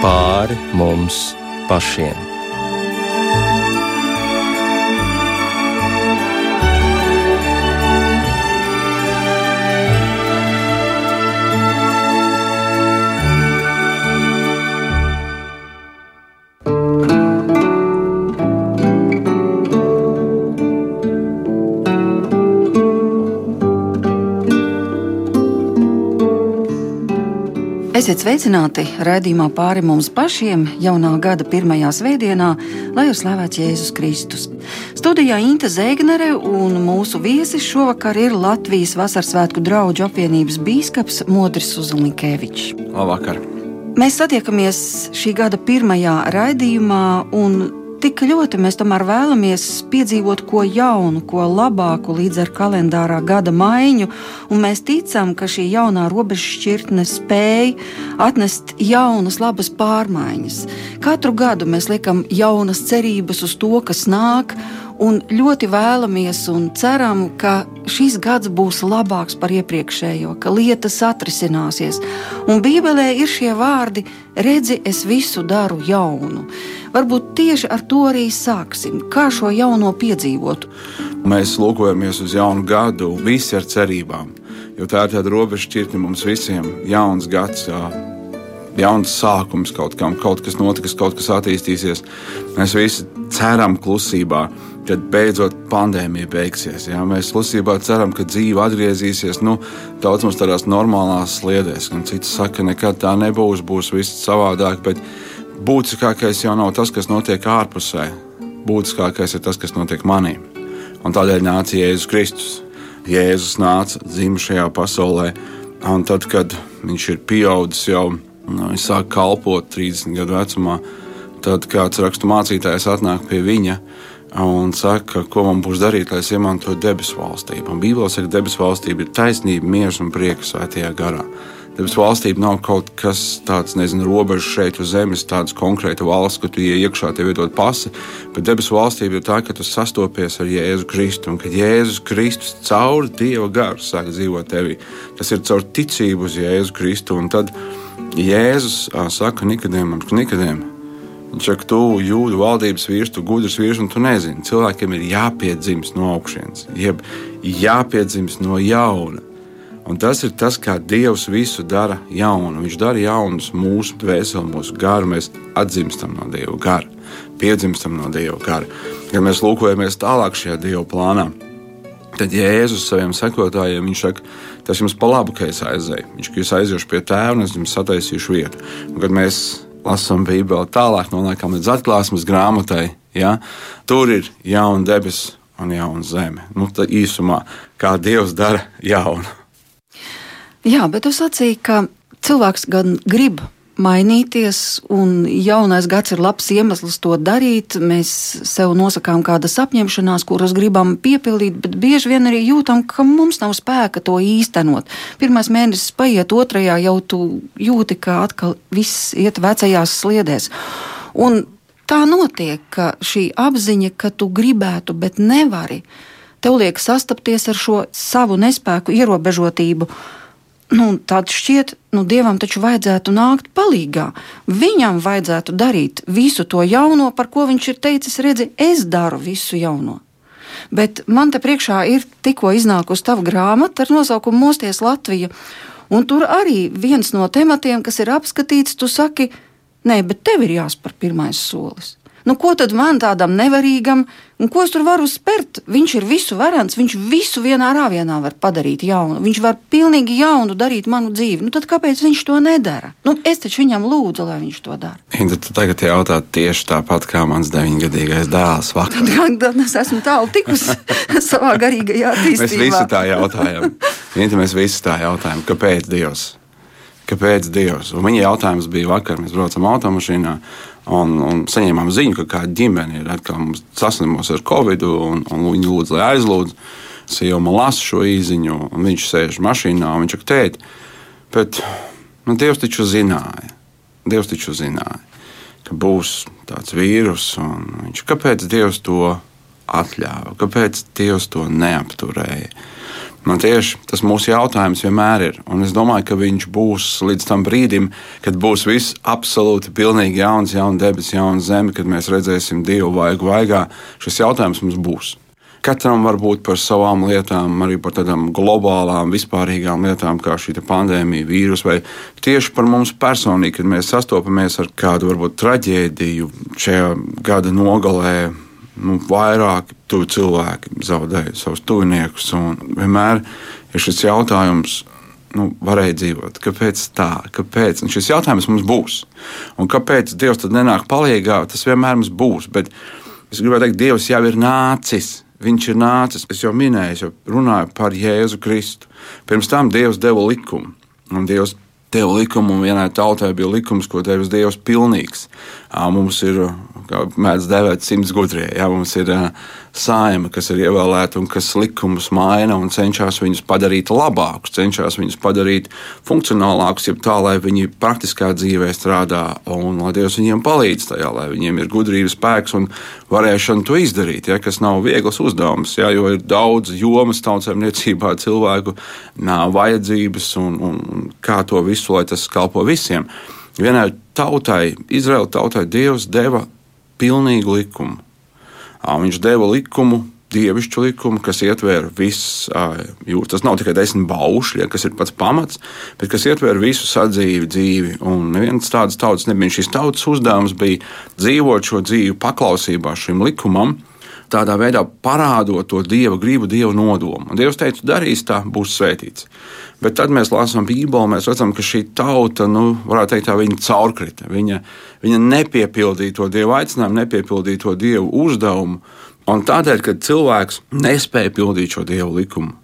pāri mums pašiem. Esiet sveicināti raidījumā pāri mums pašiem jaunā gada pirmajā svētdienā, lai ir slavēts Jēzus Kristus. Studijā Inte Zēgnere un mūsu viesis šovakar ir Latvijas Vasaras svētku draugu apvienības bīskaps Modris Uzlinkēvičs. Labvakar! Mēs satiekamies šī gada pirmajā raidījumā, un Tik ļoti mēs tomēr vēlamies piedzīvot ko jaunu, ko labāku līdz ar kalendārā gada maiņu, un mēs ticam, ka šī jaunā robežšķirtne spēj atnest jaunas, labas pārmaiņas. Katru gadu mēs liekam jaunas cerības uz to, kas nāk, un ļoti vēlamies un ceram, ka šis gads būs labāks par iepriekšējo, ka lietas atrisināsies. Un Bībelē ir šie vārdi: redzi, es visu daru jaunu. Varbūt tieši ar to arī sāksim, kā šo jauno piedzīvot. Mēs lūkojamies uz jaunu gadu, visi ar cerībām, jo tā ir tāda robeža šķirtne mums visiem. Jauns gads, jauns sākums kaut kam, kaut kas notiks, kaut kas attīstīsies. Mēs visi ceram klusībā, kad beidzot pandēmija beigsies. Jā. Mēs klusībā ceram, ka dzīve atgriezīsies nu, daudz mums tādās normālās sliedēs. Cits saka, ka nekad tā nebūs, būs viss savādāk. Bet būtiskākais jau nav tas, kas notiek ārpusē. Būtiskākais ir tas, kas notiek manī. Un tādēļ nāca Jēzus Kristus. Jēzus nāca dzimis šajā pasaulē, un tad, kad viņš ir pieaudzis jau, viņš sāk kalpot 30 gadu vecumā, tad kāds rakstu mācītājs atnāk pie viņa un saka, ko man būs darīt, lai es iemantotu debesu valstību. Un Bībeles saka, ka debesu valstība ir taisnība, miers un prieks svētajā garā. Debesu valstība nav kaut kas tāds, nezinu, robežs šeit uz zemes, tāds konkrēta valsts, ka tu iekšā, tev ir dot pasi. Bet debesu valstība ir tā, ka tu sastopies ar Jēzu Kristu un ka Jēzus Kristus caur Dieva garu sāk dzīvot tevī. Tas ir caur ticību uz Jēzu Kristu. Un tad Jēzus saka Nikodēmam, Nikodēmam, Viņš saka, tu jūdu valdības vīrs, tu gudrs vīrs, un tu nezini. Cilvēkiem ir jāpiedzimst no augšas, jeb jāpiedzimst no jauna. Un tas ir tas, kā Dievs visu dara jaunu. Viņš dara jaunus mūsu dvēseli, mūsu garu. Mēs atdzimstam no Dieva gara, piedzimstam no Dieva gara. Kad mēs lūkojamies tālāk šajā Dieva plānā, tad Jēzus saviem sekotājiem saka, tas jums pa labu, ka es aizēju. Viņš jūs aiziešu pie tēva un es jums sataisīšu vietu. Un, kad mēs lasām Bībeli, tālāk nonākam līdz atklāsmes grāmatai. Ja? Tur ir jauna debesis un jauna zeme. Nu, tā īsumā, kā Dievs dara jaunu. Jā, bet tu sacīki, ka cilvēks gan grib mainīties, un jaunais gads ir labs iemesls to darīt. Mēs sev nosakām kādas apņemšanās, kuras gribam piepildīt, bet bieži vien arī jūtam, ka mums nav spēka to īstenot. Pirmais mēnesis paiet, otrajā jau tu jūti, ka atkal viss iet vecajās sliedēs. Un tā notiek, ka šī apziņa, ka tu gribētu, bet nevari, tev liek sastapties ar šo savu nespēku, ierobežotību nu, tad šķiet, nu, dievam taču vajadzētu nākt palīdzīgā. Viņam vajadzētu darīt visu to jauno, par ko viņš ir teicis, redzi, es daru visu jauno. Bet man te priekšā ir tikko iznākusi tava grāmata ar nosaukumu Mosties Latvija. Un tur arī viens no tematiem, kas ir apskatīts, tu saki, nē, bet tev ir jāspēr pirmais solis. Nu, ko tad man tādam nevarīgam, un ko es tur varu spērt? Viņš ir visu varants, viņš visu vienā rāvienā var padarīt jaunu. Viņš var pilnīgi jaunu darīt manu dzīvi. Nu, tad kāpēc viņš to nedara? Nu, es taču viņam lūdzu, lai viņš to dara. Inga, tu tagad jautā tieši tāpat kā mans deviņgadīgais dēls. Vakar. Es esmu tālu tikusi savā garīgajā attīstībā. Mēs visi tā jautājam. Inga, mēs visi tā jautājam, kāpēc Dievs? Kāpēc Dievs? Un viņa jautājums bija vakar, mēs braucam automašīnā. Un, un saņēmām ziņu, ka kāda ģimene ir atkal saslimusi ar covid, un, un viņi lūdz, lai aizlūdz. Sieva man lasa šo īziņu, un viņš sēž mašīnā. Viņš saka, tēt, bet nu, Dievs taču zināja, Dievs taču zināja, ka būs tāds vīrus. Viņš, kāpēc Dievs to atļāva? Kāpēc Dievs to neapturēja? Nu, tieši tas mūsu jautājums vienmēr ir. Un es domāju, ka viņš būs līdz tam brīdim, kad būs viss absolūti pilnīgi jauns, jauns debesis, jauna zeme, kad mēs redzēsim Dievu vaigu vaigā. Šis jautājums mums būs. Katram var būt par savām lietām, arī par tādām globālām, vispārīgām lietām, kā šī pandēmija, vīrus, vai tieši par mums personīgi, kad mēs sastopamies ar kādu varbūt traģēdiju šajā gada nogalē. Nu, vairāk cilvēki zaudēja savus tuviniekus, vienmēr ir šis jautājums, nu, varēja dzīvot. Kāpēc tā? Kāpēc? Un šis jautājums mums būs. Un kāpēc Dievs tad nenāk palīdzīgā? Tas vienmēr mums būs. Bet es gribēju teikt, Dievs jau ir nācis. Viņš ir nācis, es jau minēju, es jau runāju par Jēzu Kristu. Pirms tam Dievs deva likumu. Un Dievs deva likumu, un vienai tautai bija likums, ko devis Dievs pilnīgs. Mums ir, kā mēdz devēt, simts gudrie. Jā, mums ir saima, kas ir ievēlēta un kas likumus maina un cenšas viņus padarīt labākus, cenšas viņus padarīt funkcionālākus, jeb tā, lai viņi praktiskā dzīvē strādā un lai Dievs viņiem palīdz tajā, lai viņiem ir gudrības spēks un varēšana to izdarīt, ja, kas nav viegls uzdevums, ja, jo ir daudz jomas tautsēmniecībā cilvēku nav vajadzības un, un kā to visu, lai tas kalpo visiem. Vienai tautai, Izraēla tautai, Dievs deva pilnīgu likumu Viņš deva likumu, dievišķu likumu, kas ietver visu jūras. Tas nav tikai desmit baušļi, kas ir pats pamats, bet kas ietver visu sadzīvi, dzīvi. Un neviens tāds tautas nebija. Šīs tautas uzdevums bija dzīvot šo dzīvi paklausībā šim likumam. Tādā veidā parādot to dieva gribu, dieva nodomu. Un Dievs teica, darīs tā, būs svētīts. Bet tad mēs lasām Bībeli, mēs redzam, ka šī tauta, nu, varētu teikt, tā viņa caurkrita. Viņa, viņa nepiepildīja to dievu aicinājumu, nepiepildīja to dievu uzdevumu. Un tādēļ, kad cilvēks nespēja pildīt šo dievu likumu,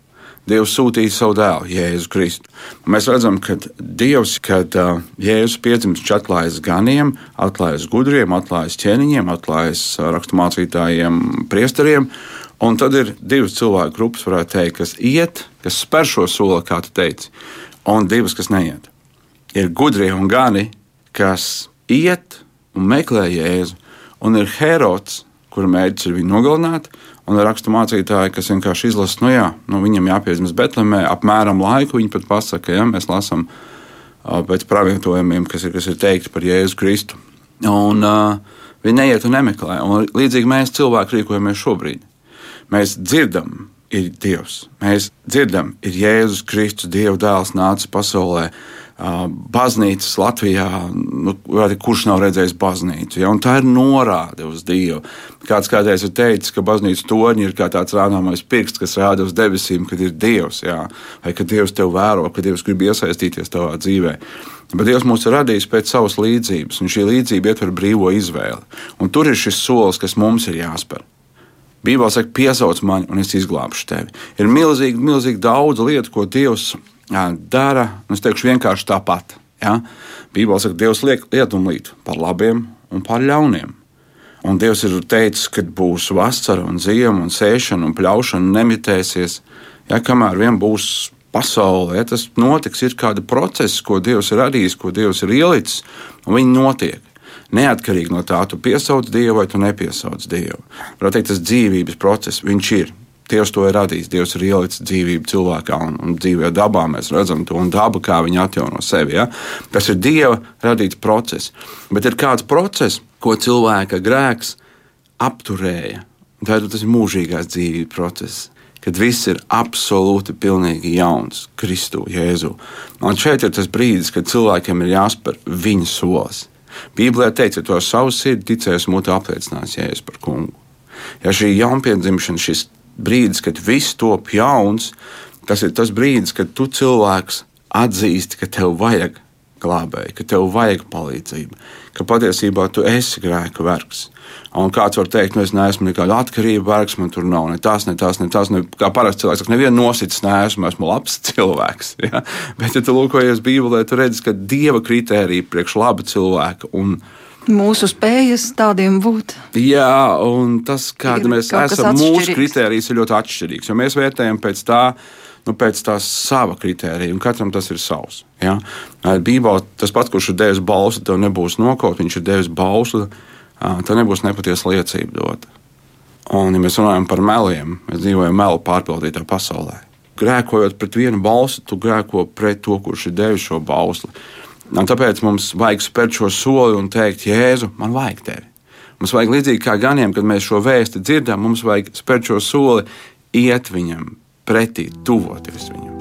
Dievs sūtīja savu dēlu, Jēzu Kristu. Mēs redzam, ka Dievs, kad uh, Jēzus piedzimst, atklājas ganiem, atklājas gudriem, atklājas ķēniņiem, atklājas raksturmācītājiem, priesteriem. Un tad ir divas cilvēku grupas, varētu teikt, kas iet, kas spēr šo soli, kā tu teici, un divas, kas neiet. Ir gudrie un gani, kas iet un meklē jēzu, un ir Herods, kura mērķis ir viņu nogalināt, un rakstu mācītāji, kas vienkārši izlasa, nu jā, nu viņam jāpiedzimst Betlemē, apmēram laiku viņi pat pasaka, ja mēs lasām pēc pravietojumiem, kas ir, kas ir teikti par Jēzu Kristu. Un uh, viņi neiet un nemeklē, un līdzīgi mēs cilvēki rīkojamies šobrīd. Mēs dzirdam, ir Dievs. Mēs dzirdam, ir Jēzus Kristus, Dieva dēls, nācis pasaulē. Baznīcas Latvijā, nu, kurš nav redzējis baznīcu? Ja? Un tā ir norāde uz Dievu. Kāds kādreiz ir teicis, ka baznīcas torņi ir kā tāds rādāmais pirksts, kas rāda uz debesīm, kad ir Dievs, ja? vai ka Dievs tevi vēro, ka Dievs grib iesaistīties tavā dzīvē. Bet Dievs mūs ir radījis pēc savas līdzības, un šī līdzība ietver brīvo izvēli. Un tur ir šis solis, kas mums ir jāspēr. Bībelē saka, piesauc mani, un es izglābšu tevi. Ir milzīgi, milzīgi daudz lietu, ko Dievs jā, dara. Es teikšu vienkārši tāpat. Ja? Bībelē saka, Dievs liek lietumlīt par labiem un par ļauniem. Un Dievs ir teicis, ka būs vasara un ziema un sēšana un pļaušana nemitēsies. Ja, kamēr vien būs pasaulē, ja, tas notiks, ir kāda procesa, ko Dievs ir radījis, ko Dievs ir ielicis, un viņi notiek. Neatkarīgi no tā, tu piesauc Dievu vai tu nepiesauc Dievu. Varētu teikt, tas dzīvības process, viņš ir. Dievs to ir radījis. Dievs ir ielicis dzīvību cilvēkā un, un dzīvē dabā. Mēs redzam to un dabu, kā viņa atjauno sevi. Ja? Tas ir Dieva radīts process. Bet ir kāds process, ko cilvēka grēks apturēja. Tātad tas ir mūžīgās dzīvības process kad viss ir absolūti pilnīgi jauns Kristu Jēzu. Un šeit ir tas brīdis, kad cilvēkiem ir jāspēr viņa solis. Bībelē teica, to savu sirdi ticēs, mūtu apliecinās Jēzus par kungu. Ja šī jaunpiedzimšana, šis brīdis, kad viss top jauns, tas ir tas brīdis, kad tu cilvēks atzīsti, ka tev vajag glābēji, ka tev vajag palīdzību, ka patiesībā tu esi grēka vergs. Un kāds var teikt, nu es neesmu nekāda atkarība vergs, man tur nav ne tas, ne tas, ne tas. Ne, kā parasts cilvēks saka, nevienu nosits neesmu, esmu labs cilvēks. Ja? Bet, ja tu lūkojies Bībelē, tu redzi, ka dieva kritērija priekš laba cilvēka. Un, Mūsu spējas tādiem būt. Jā, un tas, kāda mēs esam, mūsu kritērijs ir ļoti atšķirīgs. Mēs vērtējam pēc tā, nu, pēc tā sava kritērija, un katram tas ir savs. Ja? Bībelē tas pats, kurš ir devis balstu, tev nebūs nokaut, viņš ir devis balstu tad nebūs nepatiesa liecība dota. Un, ja mēs runājam par meliem, mēs dzīvojam melu pārpildītā pasaulē. grēkojot pret vienu balsi, tu grēko pret to, kurš ir devis šo bausli. Un tāpēc mums vajag spērt šo soli un teikt, Jēzu, man vajag tevi. Mums vajag līdzīgi kā ganiem, kad mēs šo vēstu dzirdam, mums vajag spērt šo soli, iet viņam pretī, tuvoties viņam.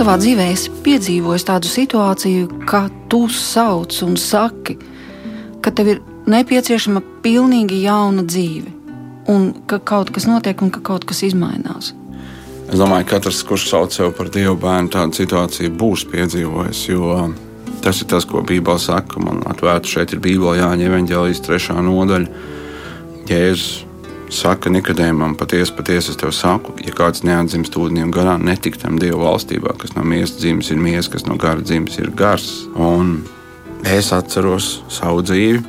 Savā dzīvē esi piedzīvojis tādu situāciju, ka tu sauc un saki, ka tev ir nepieciešama pilnīgi jauna dzīve, un ka kaut kas notiek un ka kaut kas mainās? Es domāju, ka katrs, kurš sauc sevi par dievu bērnu, tādu situāciju būs piedzīvojis. Jo tas ir tas, ko Bībelē saka. Man atvērta šeit ir Bībelē Jāņa Evanģelijas trešā nodaļa. Jēzus saka Nikodēmam, patiesi, patiesi es tev saku, ja kāds neatdzimst ūdeņiem garā, netiktam Dieva valstībā, kas no miesas dzimis ir miesas, kas no gara dzimis ir gars. Un es atceros savu dzīvi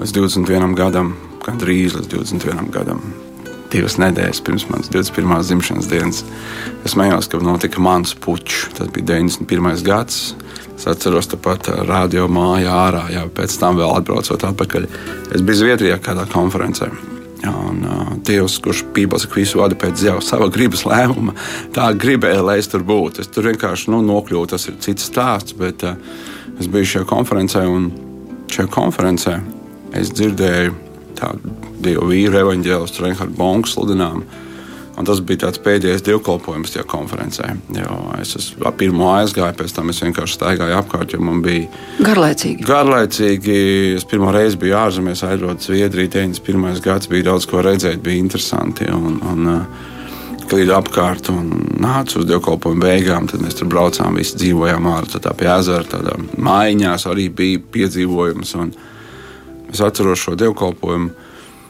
līdz 21 gadam, gandrīz līdz 21 gadam. Divas nedēļas pirms manas 21. dzimšanas dienas. Es smējos, ka notika mans puķis. Tas bija 91. gads. Es atceros, tāpat radio mājā ārā, jau pēc tam vēl atbraucot atpakaļ. Es biju Zviedrijā kādā konferencē. Un, uh, Dievs, kurš Bībelē visu vada pēc jau sava gribas lēmuma, tā gribēja, lai es tur būtu. Es tur vienkārši nu, nokļuvu, tas ir cits stāsts, bet uh, es biju šajā konferencē, un šajā konferencē es dzirdēju tādu dievu vīru evaņģēlis, Reinhardt Bonks sludinājumu. Un tas bija tāds pēdējais dievkalpojums tajā konferencē. Jo es esmu pirmo aizgāju, pēc tam es vienkārši staigāju apkārt, jo man bija garlaicīgi. Garlaicīgi. Es pirmo reizi biju ārzemēs, aizbraucu Zviedrijā, 91. gads, bija daudz ko redzēt, bija interesanti. Un, un, Klīdu apkārt un nācu uz dievkalpojumu beigām. Tad mēs tur braucām, visi dzīvojām ārā pie ezera. Tādā mājiņās arī bija piedzīvojums. Es atceros šo dievkalpojumu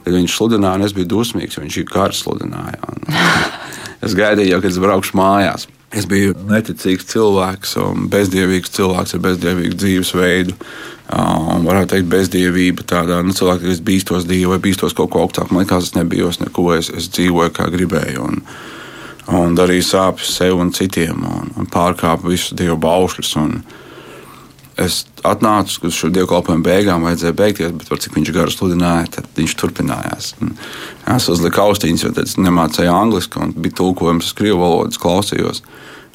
Tad viņš sludināja, un es biju dusmīgs, jo viņš ir gars sludināja. Un es gaidīju, kad es braukšu mājās. Es biju neticīgs cilvēks, un bezdievīgs cilvēks ar bezdievīgu dzīvesveidu. Un varētu teikt, bezdievība tādā nu, cilvēkā, kas bīstos dievu vai bīstos kaut ko augstāku. Man liekas, es nebiju neko, es, es dzīvoju kā gribēju. Un, un darīju sāpes sev un citiem, un, un pārkāpu visus dievu baušļus. Un, es atnācu uz šo dievkalpojumu beigām, vajadzēja beigties, bet par cik viņš garu sludināja, tad viņš turpinājās. Un es uzliku austiņas, jo es nemācīju angliski, un bija tulkojums uz krievu valodu, klausījos.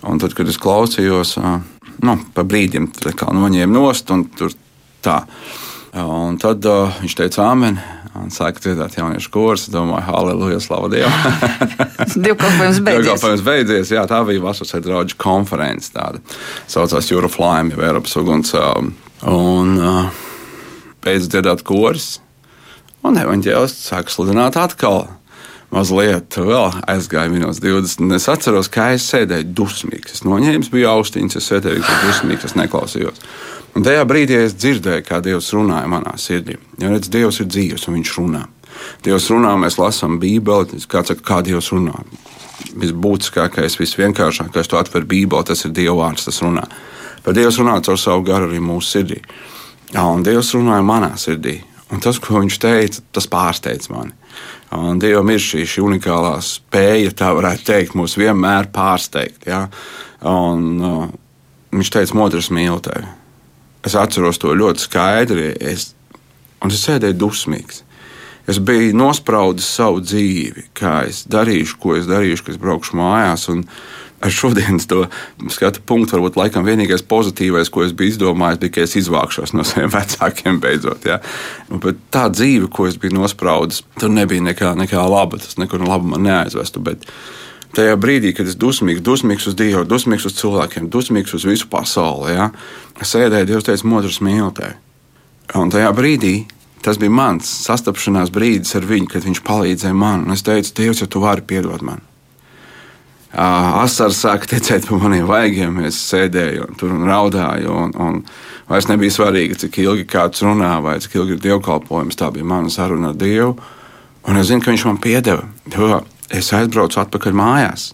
Un tad, kad es klausījos, nu, pa brīdim noņēmu nost, un tur tā. Un tad uh, viņš teica, Āmen, un sāka dziedāt jauniešu kursu. Domāju, halleluja, slavu Dievam. Divkalpojums beidzies. Divkalpojums beidzies, jā, tā bija vasaras draugu konference. Tāda saucās Euroflame, jau Eiropas uguns. Un uh, beidz dziedāt kursu, un evaņģēlists sāk sludināt atkal. Mazliet vēl aizgāja minūtes 20. Es atceros, kā es sēdēju dusmīgs. Es noņēmu, biju austiņas, es sēdēju dusmīgs, es neklausījos. Un tajā brīdī es dzirdēju, kā Dievs runāja manā sirdī. Jo redz, Dievs ir dzīves un Viņš runā. Dievs runā, mēs lasām Bībeli, kāds saka, kā Dievs runā. Visbūtiskākais, visvienkāršākais, to atver Bībeli, tas ir Dieva vārds, tas runā. Bet Dievs runā caur savu garu arī mūsu sirdī. Jā, un Dievs runāja manā sirdī. Un tas, ko viņš teica, tas pārsteidz mani. Un Dievam ir šī, šī unikālā spēja, tā varētu teikt, mūs vienmēr pārsteigt. Ja? Un, uh, viņš teica, otrs mīl tevi. Es atceros to ļoti skaidri. Es, un es sēdēju dusmīgs. Es biju nospraudis savu dzīvi, kā es darīšu, ko es darīšu, kad es braukšu mājās. Ar šodienas skatu punktu, varbūt laikam vienīgais pozitīvais, ko es biju izdomājis, bija, ka es izvākšos no saviem vecākiem beidzot. Ja? Bet tā dzīve, ko es biju nospraudis, tur nebija nekā, nekā laba. Tas nekur no laba man neaizvestu. Bet tajā brīdī, kad es dusmīgs, dusmīgs uz Dievu, dusmīgs uz cilvēkiem, dusmīgs uz visu pasauli, ja? sēdēju, Dievs teica, otrs mīlētāji. Un tajā brīdī tas bija mans sastapšanās brīdis ar viņu, kad viņš palīdzēja man. Un es teicu, Dievs, ja tu vari piedot man asaras sāka tecēt pa maniem vaigiem. Es sēdēju tur un raudāju. Un, un vairs nebija svarīgi, cik ilgi kāds runā vai cik ilgi ir dievkalpojums. Tā bija mana saruna ar Dievu. Un es zinu, ka viņš man piedeva. Jo es aizbraucu atpakaļ mājās.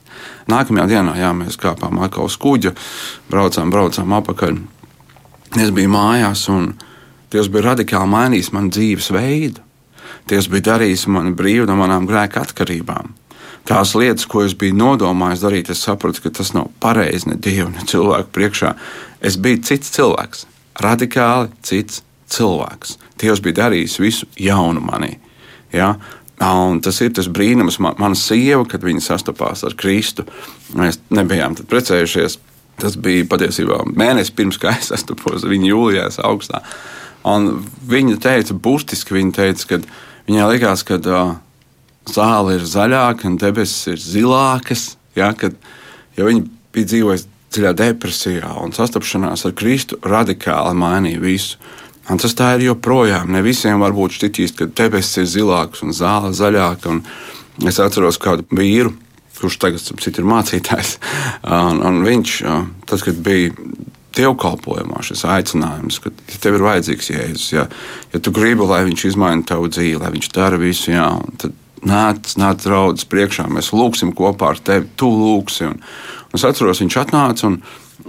Nākamajā dienā jā, mēs kāpām atkal uz kuģa, braucām, braucām atpakaļ. Es biju mājās, un Dievs bija radikāli mainījis manu dzīves veidu. Dievs bija darījis mani brīvu no manām grēka atkarībām tās lietas, ko es biju nodomājis darīt, es sapratu, ka tas nav pareizi ne Dievu, ne cilvēku priekšā. Es biju cits cilvēks, radikāli cits cilvēks. Dievs bija darījis visu jaunu manī. Ja? Un tas ir tas brīnums, man, mana sieva, kad viņa sastapās ar Kristu. Mēs nebijām precējušies. Tas bija patiesībā mēnesis pirms, kad es sastapos ar viņu jūlijā, augstā. Un viņa teica, burtiski viņa teica, ka viņai likās, ka uh, zāle ir zaļāka un debesis ir zilākas. Ja, kad, ja viņi bija dzīvojuši dziļā depresijā un sastapšanās ar Kristu, radikāli mainīja visu. Un tas tā ir joprojām. Ne visiem var būt šķitīs, ka debesis ir zilākas un zāle zaļāka. Un es atceros kādu vīru, kurš tagad ir mācītājs. Un, un viņš, tad, kad bija dievkalpojumā, šis aicinājums, ka ja tev ir vajadzīgs jēzus, ja, ja tu gribi, lai viņš izmaina tavu dzīvi, lai viņš dara visu, jā, tad nāc, nāc draudzes priekšā, mēs lūgsim kopā ar tevi, tu lūgsi. Un, un es atceros, viņš atnāca un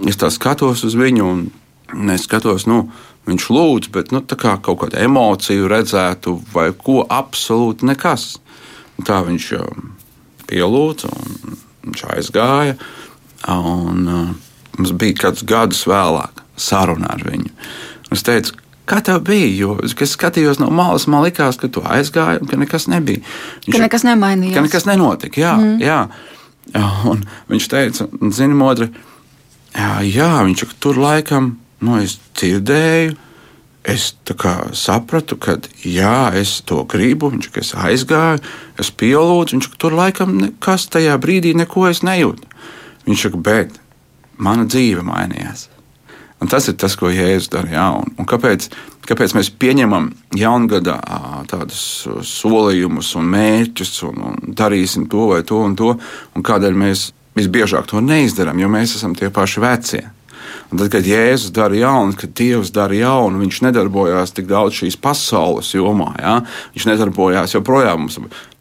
es tā skatos uz viņu. Un, Es skatos, nu, viņš lūdz, bet nu, kā kaut kādu emociju redzētu, vai ko absolūti nekas. Un tā viņš um, pielūdza, un viņš aizgāja. Un, uh, mums bija kāds gadus vēlāk saruna ar viņu. Es teicu, Kā tev bija? Jo es skatījos no malas, man likās, ka tu aizgāji un ka nekas nebija. Viņš, ka nekas nemainījās. Ka nekas nenotika. Jā, mm. jā. Un viņš teica, zini, modri, jā, jā viņš tur laikam, nu, es dzirdēju. Es sapratu, ka jā, es to gribu. Viņš es aizgāju, es pielūdzu. Viņš tur laikam nekas tajā brīdī neko es nejūtu. Viņš saka, bet mana dzīve mainījās. Un tas ir tas, ko Jēzus dara. Jā, un, un kāpēc, kāpēc mēs pieņemam jaungada tādus solījumus un mērķus un, un darīsim to vai to un to, un kādēļ mēs visbiežāk to neizdarām, jo mēs esam tie paši vecie. Un tad, kad Jēzus dara jaunu, kad Dievs dara jaunu, viņš nedarbojās tik daudz šīs pasaules jomā. Ja? Viņš nedarbojās joprojām.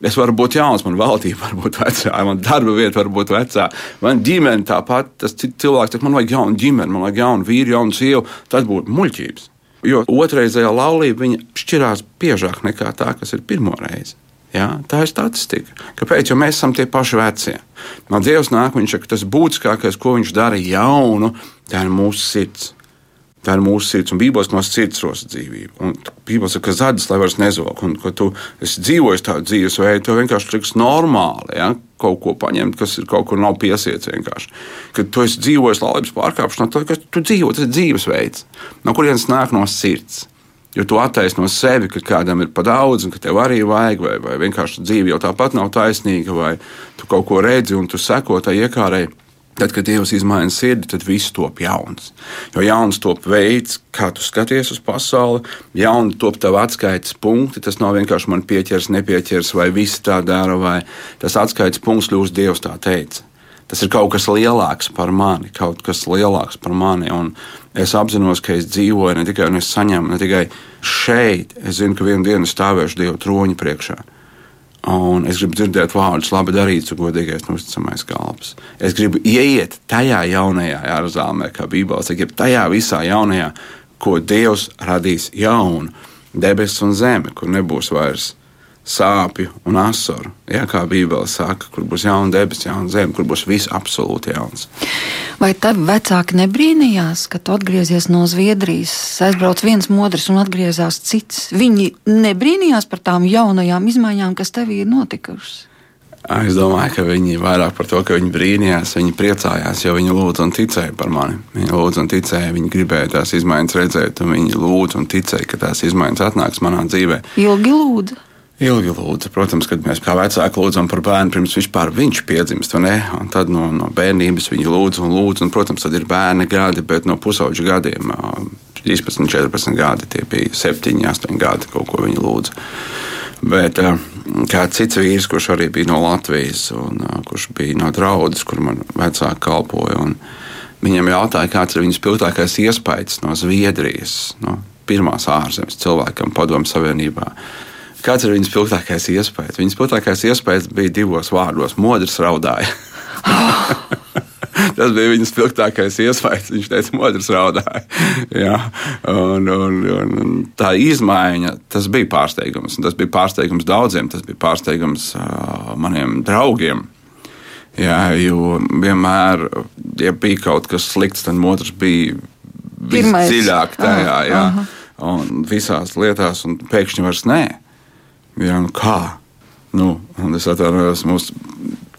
Es varu būt jauns, man valdība var būt vecā, man darba vieta var būt vecā, man ģimene tāpat. Tas cilvēks teiks, man vajag jaunu ģimeni, man vajag jaunu vīru, jaunu sievu. Tas būtu muļķības. Jo otrreizējā laulība šķirās biežāk nekā tā, kas ir pirmo reizi. Ja? Tā ir statistika. Kāpēc? Jo mēs esam tie paši vecie. Man Dievs nāk, viņš saka, tas būtiskākais, ko viņš dara jaunu, tā ir mūsu sirds. Tā ir mūsu sirds, un Bībeles no sirds rosa dzīvību. Un Bībeles saka, ka zaļas, lai vairs nezog, un ka tu dzīvoji tādu dzīvesveidu, tev vienkārši liekas normāli. Ja? Kaut ko paņemt, kas ir kaut kur nav piesiets vienkārši. Kad tu esi dzīvojis laulības pārkāpšanā, tad tu dzīvo, tas ir dzīvesveids. No kurienes nāk no sirds? Jo tu attaisno sevi, ka kādam ir par daudz, un ka tev arī vajag, vai, vai vienkārši dzīve jau tāpat nav taisnīga, vai tu kaut ko redzi un tu seko tai iekārai. Tad, kad Dievs izmaina sirdi, tad viss top jauns. Jo jauns top veids, kā tu skaties uz pasauli, jauns top tev atskaites punkti. Tas nav vienkārši man pieķers, nepieķers, vai viss tā dara, vai tas atskaites punkts kļūst Dievs tā teica. Tas ir kaut kas lielāks par mani, kaut kas lielāks par mani. Un es apzinos, ka es dzīvoju ne tikai un es saņemu ne tikai šeit, es zinu, ka vienu dienu stāvēšu Dieva troņa priekšā. Un es gribu dzirdēt vārdus, labi darīts, godīgais un uzticamais kalps. Es gribu ieiet tajā jaunajā Jeruzalemē, kā Bībelē saka, tajā visā jaunajā, ko Dievs radīs jaunu, debesis un zemi, kur nebūs vairs sāpju un asaru. Ja, kā Bībele saka, kur būs jauna debesis, jauna zeme, kur būs viss absolūti jauns. Vai tad vecāki nebrīnījās, kad tu atgriezies no Zviedrijas, aizbrauc viens modrs un atgriezās cits? Viņi nebrīnījās par tām jaunajām izmaiņām, kas tev ir notikušas. Es domāju, ka viņi vairāk par to, ka viņi brīnījās, viņi priecājās, jo viņi lūdza un ticēja par mani. Viņi lūdza un ticēja, viņi gribēja tās izmaiņas redzēt, un viņi lūdza un ticēja, ka tās izmaiņas atnāks manā dzīvē. Ilgi lūdza. Ilgi lūdzu, protams, kad mēs kā vecāki lūdzam par bērnu, pirms vispār viņš piedzimst, tad no, no bērnības viņi lūdz un lūdz, un, protams, tad ir bērni gadi, bet no pusauģa gadiem, 13, 14 gadi, tie bija 7, 8 gadi, kaut ko viņi lūdza. Bet kāds cits vīrs, kurš arī bija no Latvijas, un kurš bija no draudzes, kur man vecāki kalpoja, un viņam jautāja, kāds ir viņas spilgtākais iespējas no Zviedrijas, no pirmās ārzemes cilvēkam padomu savienībā. Kāds ir viņas spilgtākais iespējas? Viņas spilgtākais iespējas bija divos vārdos - modrs raudāja. Tas bija viņas spilgtākais iespējas. Viņš teica, modrs raudāja. Jā, un, un, un, un tā izmaiņa, tas bija pārsteigums. Tas bija pārsteigums daudziem, tas bija pārsteigums uh, maniem draugiem. Jā, jo vienmēr, ja bija kaut kas slikts, tad otrs bija visdziļāk tajā, jā, un visās lietās, un pēkšņi vairs nē. Jā, nu kā? Nu, es atvainojos, mūsu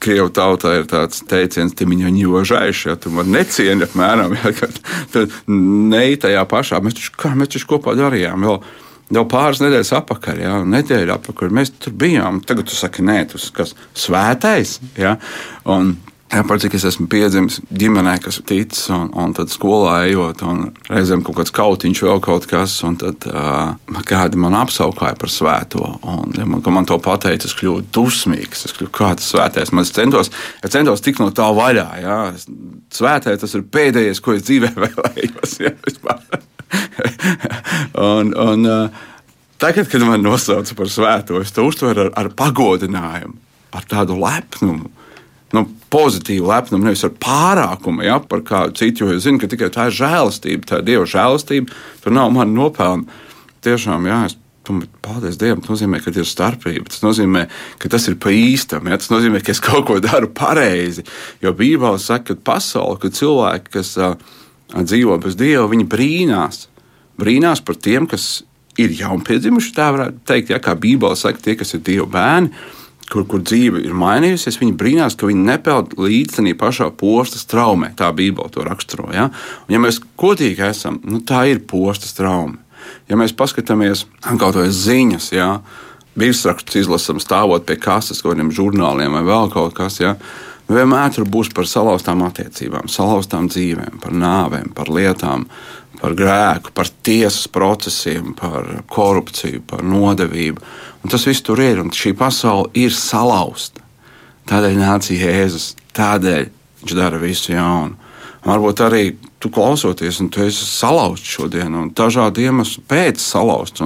krievu tautā ir tāds teiciens, ka viņi jau jūžājuši, ja tu man necieni apmēram. Ja, tad ne tajā pašā, mēs taču, kā, mēs taču kopā darījām. Vēl, Jau pāris nedēļas atpakaļ, jau nedēļa atpakaļ, mēs tur bijām. Tagad jūs sakat, nē, tas ir svētais. Ja? Un par cik es esmu piedzimis ģimenē, kas tic, un, un tad skolā ejot, un reizēm kaut kāds kautiņš, vēl kaut kas, un tad uh, kādi man apsaukāja par svēto. Un, ja man, man to pateica, es kļuvu dusmīgs. Es kļuvu kāds svētais. Man es centos, es centos tikt no tā vaļā. Jā. Svētais tas ir pēdējais, ko es dzīvē vēlējos. Jā, un, un, tagad, kad man nosauca par svēto, es to uztveru ar, ar pagodinājumu, ar tādu lepnumu nu, pozitīvu lepnumu, nevis ar pārākumu ja, par kādu citu. Jo es zinu, ka tikai tā ir žēlastība, tā ir Dieva žēlastība, tur nav mana nopelna. Tiešām, jā, es Paldies Dievam, tas nozīmē, ka ir starpība. Tas nozīmē, ka tas ir pa īstam. Ja? Tas nozīmē, ka es kaut ko daru pareizi. Jo Bībelē saka, ka pasaule, ka cilvēki, kas uh, dzīvo bez Dieva, viņi brīnās. Brīnās par tiem, kas ir jaunpiedzimuši, tā varētu teikt, ja kā Bībelē saka, tie, kas ir Dieva bērni kur, kur dzīve ir mainījusies, viņi brīnās, ka viņi nepeld līdzi tam pašā postas traumē. Tā Bībele to raksturo. Ja? Un, ja mēs godīgi esam, nu, tā ir postas traume. Ja mēs paskatāmies kaut kādas ziņas, ja, virsrakstus izlasām, stāvot pie kases kaut kādiem žurnāliem vai vēl kaut kas. Ja, Vienmēr tur būs par salauztām attiecībām, salauztām dzīvēm, par nāvēm, par lietām, par grēku, par tiesas procesiem, par korupciju, par nodevību. Un tas viss tur ir, un šī pasaule ir salauzta. Tādēļ nāca Jēzus, tādēļ viņš dara visu jaunu. Varbūt arī tu klausoties, un tu esi salauzts šodien, un dažādu iemeslu pēc salauzts.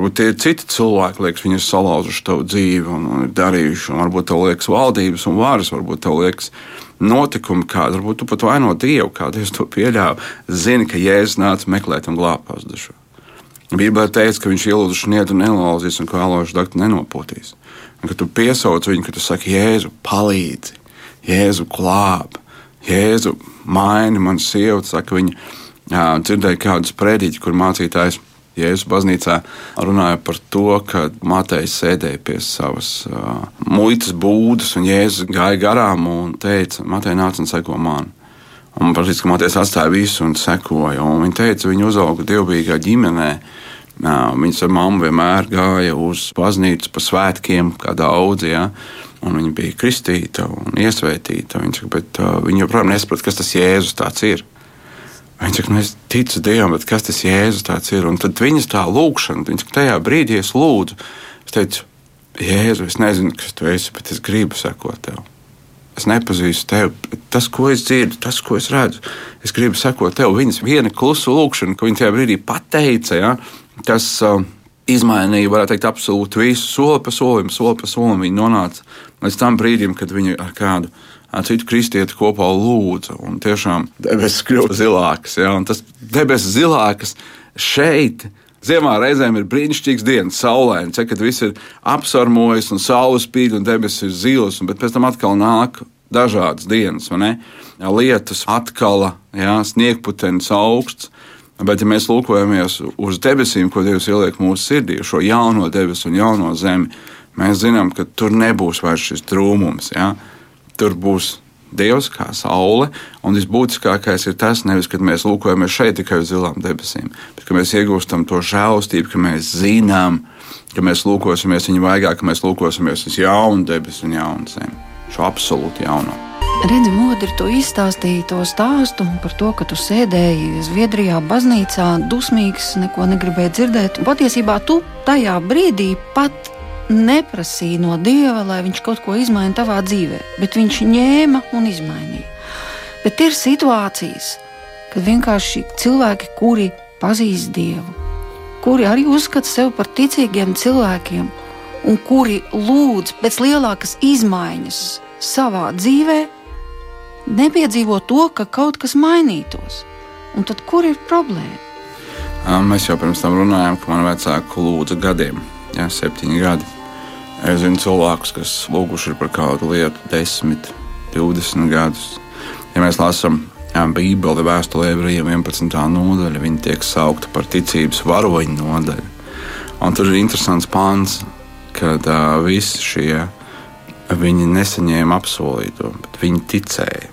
Varbūt tie ir citi cilvēki, liekas, viņi ir salauzuši tavu dzīvi un, un ir darījuši. Un varbūt tev liekas valdības un varas, varbūt tev liekas notikumi, kādi, varbūt tu pat vaino Dievu, kādēļ es to pieļāvu. Zini, ka Jēzus nāca meklēt un glābt pazudušo. Bībelē teica, ka viņš ielūdz šniedu nelauzīs un kā alošu daktu nenopotīs. Un, kad tu piesauc viņu, kad tu saki, Jēzu, palīdzi, Jēzu glābi, Jēzu maini man sievu, saka viņa, dzirdēja kādus prediķus, kur mācītājs Jēzus baznīcā runāja par to, ka Matejs sēdēja pie savas uh, muitas būdas, un Jēzus gāja garām un teica, Matej nāc un seko man. Un praktiski Matejs atstāja visu un sekoja. Un viņa teica, viņa uzauga dievbijīgā ģimenē. Viņas ar mammu vienmēr gāja uz baznīcu pa svētkiem, kā daudz. Ja? Un viņa bija kristīta un iesvētīta. Viņa, bet, uh, viņa joprojām nesaprot, kas tas Jēzus ir. Viņa saka, nu, es ticu Dievam, bet kas tas Jēzus tāds ir? Un tad viņas tā lūkšana, viņa saka, tajā brīdī es lūdzu. Es teicu, Jēzu, es nezinu, kas tu esi, bet es gribu sekot tev. Es nepazīstu tevi. Tas, ko es dzirdu, tas, ko es redzu, es gribu sekot tev. Viņas viena klusa lūkšana, ko viņa tajā brīdī pateica, ja, tas uh, izmainīja, varētu teikt, absolūti visu, soli pa solim, soli pa solim. Viņi nonāca līdz tam brīdim, kad viņi ar kādu citu kristieti kopā lūdza. Un tiešām debesis kļuva zilākas. Ja? Tas debesis zilākas šeit. Ziemā reizēm ir brīnišķīgs dienas, saulains, ja, kad viss ir apsarmojis un saule spīd un debesis ir zilas, bet pēc tam atkal nāk dažādas dienas, lietas, atkal, ja, sniegputenis augsts. Bet, ja mēs lūkojamies uz debesīm, ko Dievs ieliek mūsu sirdī, šo jauno debesu un jauno zemi, mēs zinām, ka tur nebūs vairs šis trūkums. Ja? Tur būs Dievs kā saule, un visbūtiskākais ir tas, nevis, kad mēs lūkojamies šeit tikai uz zilām debesīm, bet ka mēs iegūstam to žēlastību, ka mēs zinām, ka mēs lūkosimies viņa vaigā, ka mēs lūkosimies uz jaunu debesu un jaunu zemi, šo absolūti jauno. Redzi, modri to izstāstīja to stāstu par to, ka tu sēdēji Zviedrijā, baznīcā, dusmīgs, neko negribēji dzirdēt. Patiesībā tu tajā brīdī pat neprasīja no Dieva, lai viņš kaut ko izmainītu tavā dzīvē, bet viņš ņēma un izmainīja. Bet ir situācijas, kad vienkārši cilvēki, kuri pazīst Dievu, kuri arī uzskata sevi par ticīgiem cilvēkiem, un kuri lūdz pēc lielākas izmaiņas savā dzīvēm, nepiedzīvo to, ka kaut kas mainītos. Un tad kur ir problēma? Mēs jau pirms tam runājām, ka man vecāku lūdza gadiem, ja, septiņi gadi. Es zinu cilvēkus, kas lūguši par kādu lietu, 10, 20 gadus. Ja mēs lasām Bībeli, vēstulē ebrejiem 11. nodaļa, viņi tiek saukta par ticības varoņu nodaļu. Un tur ir interesants pāns, kad uh, visi šie viņi nesaņēma apsolīto, bet viņi ticēja.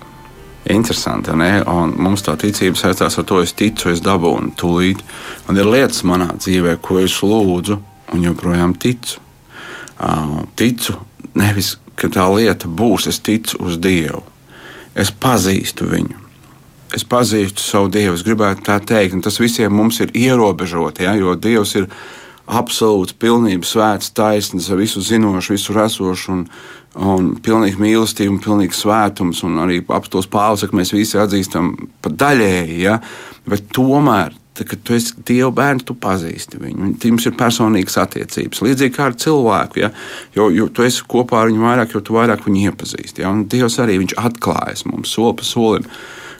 Interesanti, ne? Un mums tā ticība saistās ar to, es ticu, es dabūnu tūlīt. Un ir lietas manā dzīvē, ko es lūdzu, un joprojām ticu. Uh, ticu nevis, ka tā lieta būs, es ticu uz Dievu. Es pazīstu viņu. Es pazīstu savu Dievu, es gribētu tā teikt, un tas visiem mums ir ierobežoti, ja? jo Dievs ir absolūts, pilnības svēts, taisnīgs, visu zinošs, visur esošs un, un pilnīgi mīlestība un pilnīgi svētums. Un arī apstākļos Pāvils, ka mēs visi atzīstam pat daļēji, ja? bet tomēr. Tā, kad tu esi Dieva bērns, tu pazīsti viņu. Jums ir personīgas attiecības. Līdzīgi kā ar cilvēku. Ja? Jo, jo tu esi kopā ar viņu vairāk, jo tu vairāk viņu iepazīsti. Ja? Un Dievs arī atklājas mums soli pa solim.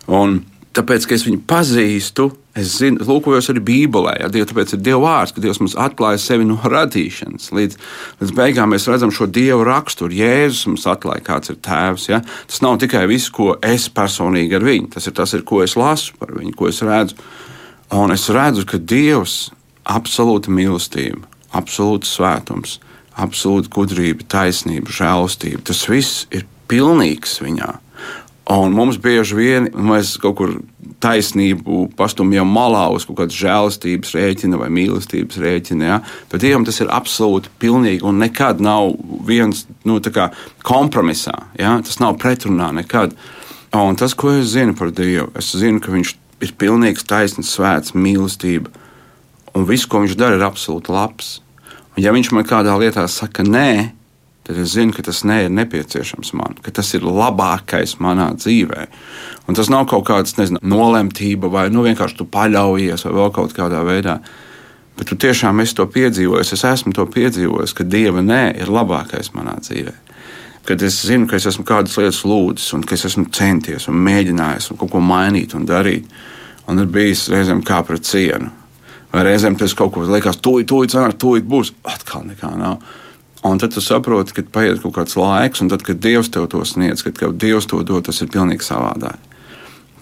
Un tāpēc, ka es viņu pazīstu, Es zinu, lūkojos arī Bībelē, ja Dievs, tāpēc ir Dieva vārds, ka Dievs mums atklāja sevi no radīšanas. Līdz, līdz beigām mēs redzam šo Dieva raksturu. Jēzus mums atklāja, kāds ir tēvs. Ja? Tas nav tikai viss, ko es personīgi ar viņu, tas ir tas, ir, ko es lasu par viņu, ko es redzu. Un es redzu, ka Dievs ir absolūta mīlestība, absolūts svētums, absolūta gudrība, taisnība, žēlastība. Tas viss ir pilnīgs viņā. Un mums bieži vien mēs kaut kur taisnību pastumjam malā uz kaut kādas žēlastības rēķina vai mīlestības rēķina. Ja? Bet Dievam tas ir absolūti pilnīgi un nekad nav viens nu, kompromisā. Ja? Tas nav pretrunā nekad. Un tas, ko es zinu par Dievu, es zinu, ka Viņš ir pilnīgs, taisnīgs, svēts, mīlestība. Un viss, ko Viņš dara, ir absolūti labs. Un ja Viņš man kādā lietā saka, nē, tad es zinu, ka tas ne ir nepieciešams man, ka tas ir labākais manā dzīvē. Un tas nav kaut kāds nezinu, nolemtība vai nu, vienkārši tu paļaujies vai vēl kaut kādā veidā. Bet tu tiešām esi to piedzīvojis, es esmu to piedzīvojis, ka Dieva nē ir labākais manā dzīvē. Kad es zinu, ka es esmu kādas lietas lūdzis, un ka es esmu centies un mēģinājis un kaut ko mainīt un darīt, un ir bijis reizēm kā pret cienu. Vai reizēm tas kaut ko liekas, tūlīt, tūlīt, sanāk, tūlīt būs, atkal nekā nav. Un tad tu saproti, ka paiet kaut kāds laiks, un tad, kad Dievs tev to sniedz, kad, Dievs to dod, tas ir pilnīgi savādāk.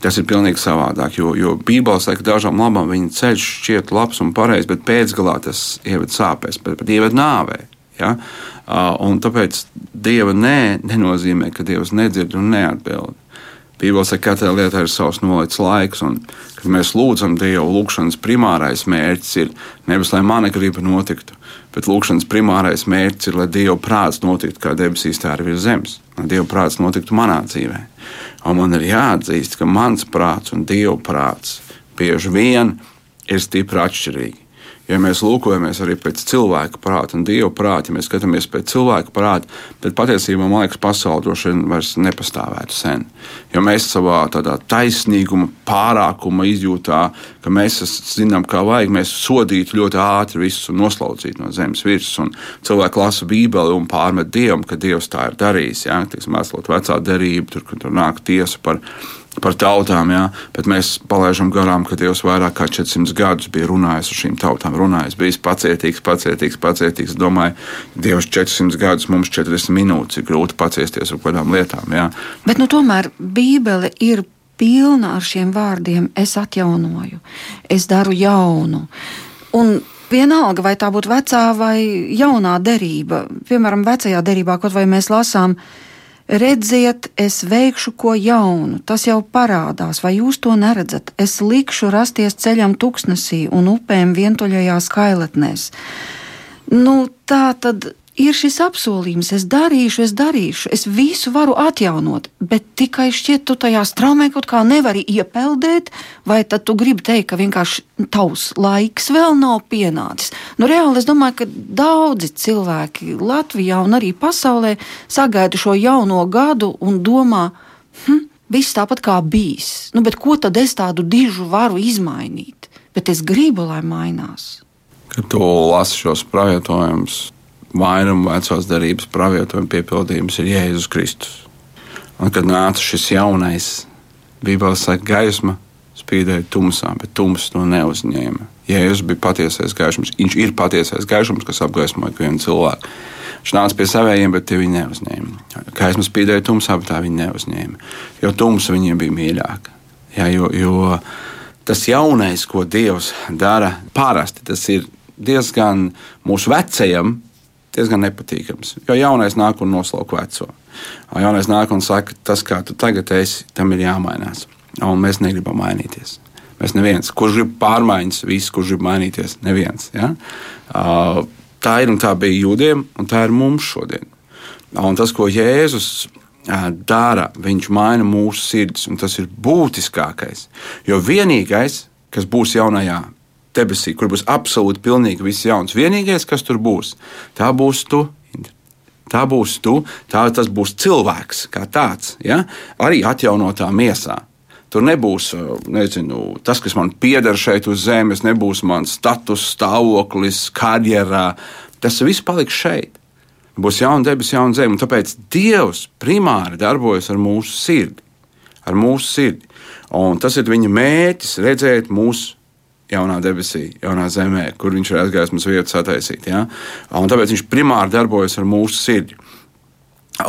Tas ir pilnīgi savādāk, jo, jo Bībelē saka, ka dažām labām viņa ceļš šķiet labs un pareizs, bet pēcgalā tas ieved sāpēs, bet, bet ieved nāvē. Ja? Un tāpēc Dieva nē nenozīmē, ka Dievs nedzird un neatbild. Bībelē saka, ka katrai lietai ir savs nolikts laiks, un kad mēs lūdzam Dievu, lūgšanas primārais mērķis ir nevis lai mana griba notiktu, bet lūgšanas primārais mērķis ir, lai Dieva prāts notiktu kā debesīs, tā arī virs zemes, lai Dieva prāts notiktu manā dzīvē. Un man ir jāatzīst, ka mans prāts un Dieva prāts bieži vien ir stipri atšķirīgi. Ja mēs lūkojamies arī pēc cilvēka prāta un dieva prāta, ja mēs skatāmies pēc cilvēka prāta, tad patiesībā man liekas, pasaule droši vien vairs nepastāvētu sen. Jo mēs savā tādā taisnīguma, pārākuma izjūtā, ka mēs zinām, kā vajag, mēs sodītu ļoti ātri visus un noslaucītu no zemes virsmas. Cilvēki lasa Bībeli un pārmet Dievam, ka Dievs tā ir darījis. Ja? Tiksim, vecā derība, tur, tur nāk tiesa par par tautām, jā, bet mēs palaidām garām, ka Dievs vairāk kā 400 gadus bija runājis ar šīm tautām, runājis, bijis pacietīgs, pacietīgs, pacietīgs. Domāju, Dievs 400 gadus, mums 40 minūtes ir grūti paciesties ar kādām lietām. Jā. Bet nu, tomēr Bībele ir pilna ar šiem vārdiem. Es atjaunoju, es daru jaunu. Un Vienalga, vai tā būtu vecā vai jaunā derība. Piemēram, vecajā derībā, kaut vai mēs lasām, uh, Redziet, es veikšu ko jaunu, tas jau parādās, vai jūs to neredzat? Es likšu rasties ceļam tuksnesī un upēm vientuļajās kailetnēs. Nu, tā tad ir šis apsolījums, es darīšu, es darīšu, es visu varu atjaunot, bet tikai šķiet, tu tajā straumē kaut kā nevari iepeldēt, vai tad tu gribi teikt, ka vienkārši tavs laiks vēl nav pienācis. Nu, reāli es domāju, ka daudzi cilvēki Latvijā un arī pasaulē sagaida šo jauno gadu un domā, hm, viss tāpat kā bijis. Nu, ko tad es tādu dižu varu izmainīt? Bet es gribu, lai mainās. Kad tu lasi šos pravietojumus, vairumu vecās darbības pravietojuma piepildījums ir Jēzus Kristus. Un kad nāca šis jaunais, Bībelē saka, gaisma spīdēja tumsā, bet tums to neuzņēma. Jēzus bija patiesais gaismas, viņš ir patiesais gaismas, kas apgaismoja vienu cilvēku. Viņš nāca pie saviem, bet tie viņi neuzņēma. Gaisma spīdēja tumsā, bet tā viņi neuzņēma. Jo tumsa viņiem bija mīļāka. Jā, jo, jo tas jaunais, ko Dievs dara, parasti tas ir diezgan mūsu vecajam diezgan nepatīkams. Jo jaunais nāk un noslauk veco. Jaunais nāk un saka, tas, kā tu tagad esi, tam ir jāmainās. Un mēs negribam mainīties. Mēs neviens, kurš grib pārmaiņas, viss, kurš grib mainīties, neviens. Ja? Tā ir un tā bija jūdiem, un tā ir mums šodien. Un tas, ko Jēzus dara, viņš maina mūsu sirdis, un tas ir būtiskākais. Jo vienīgais, kas būs jaunajā debesī, kur būs absolūti pilnīgi viss jauns. Vienīgais, kas tur būs, tā būs tu. Tā būs tu, tā tas būs cilvēks kā tāds, ja? arī atjaunotā miesā. Tur nebūs nezinu, tas, kas man pieder šeit uz zemes, nebūs mans status, stāvoklis, karjerā. Tas viss paliks šeit. Būs jauna debesis, jauna zeme. Tāpēc Dievs primāri darbojas ar mūsu sirdi. Ar mūsu sirdi. Un tas ir viņa mērķis redzēt mūsu jaunā debesī, jaunā zemē, kur viņš ir aizgājis mums vietu sataisīt. Ja? Un tāpēc viņš primāri darbojas ar mūsu sirdi.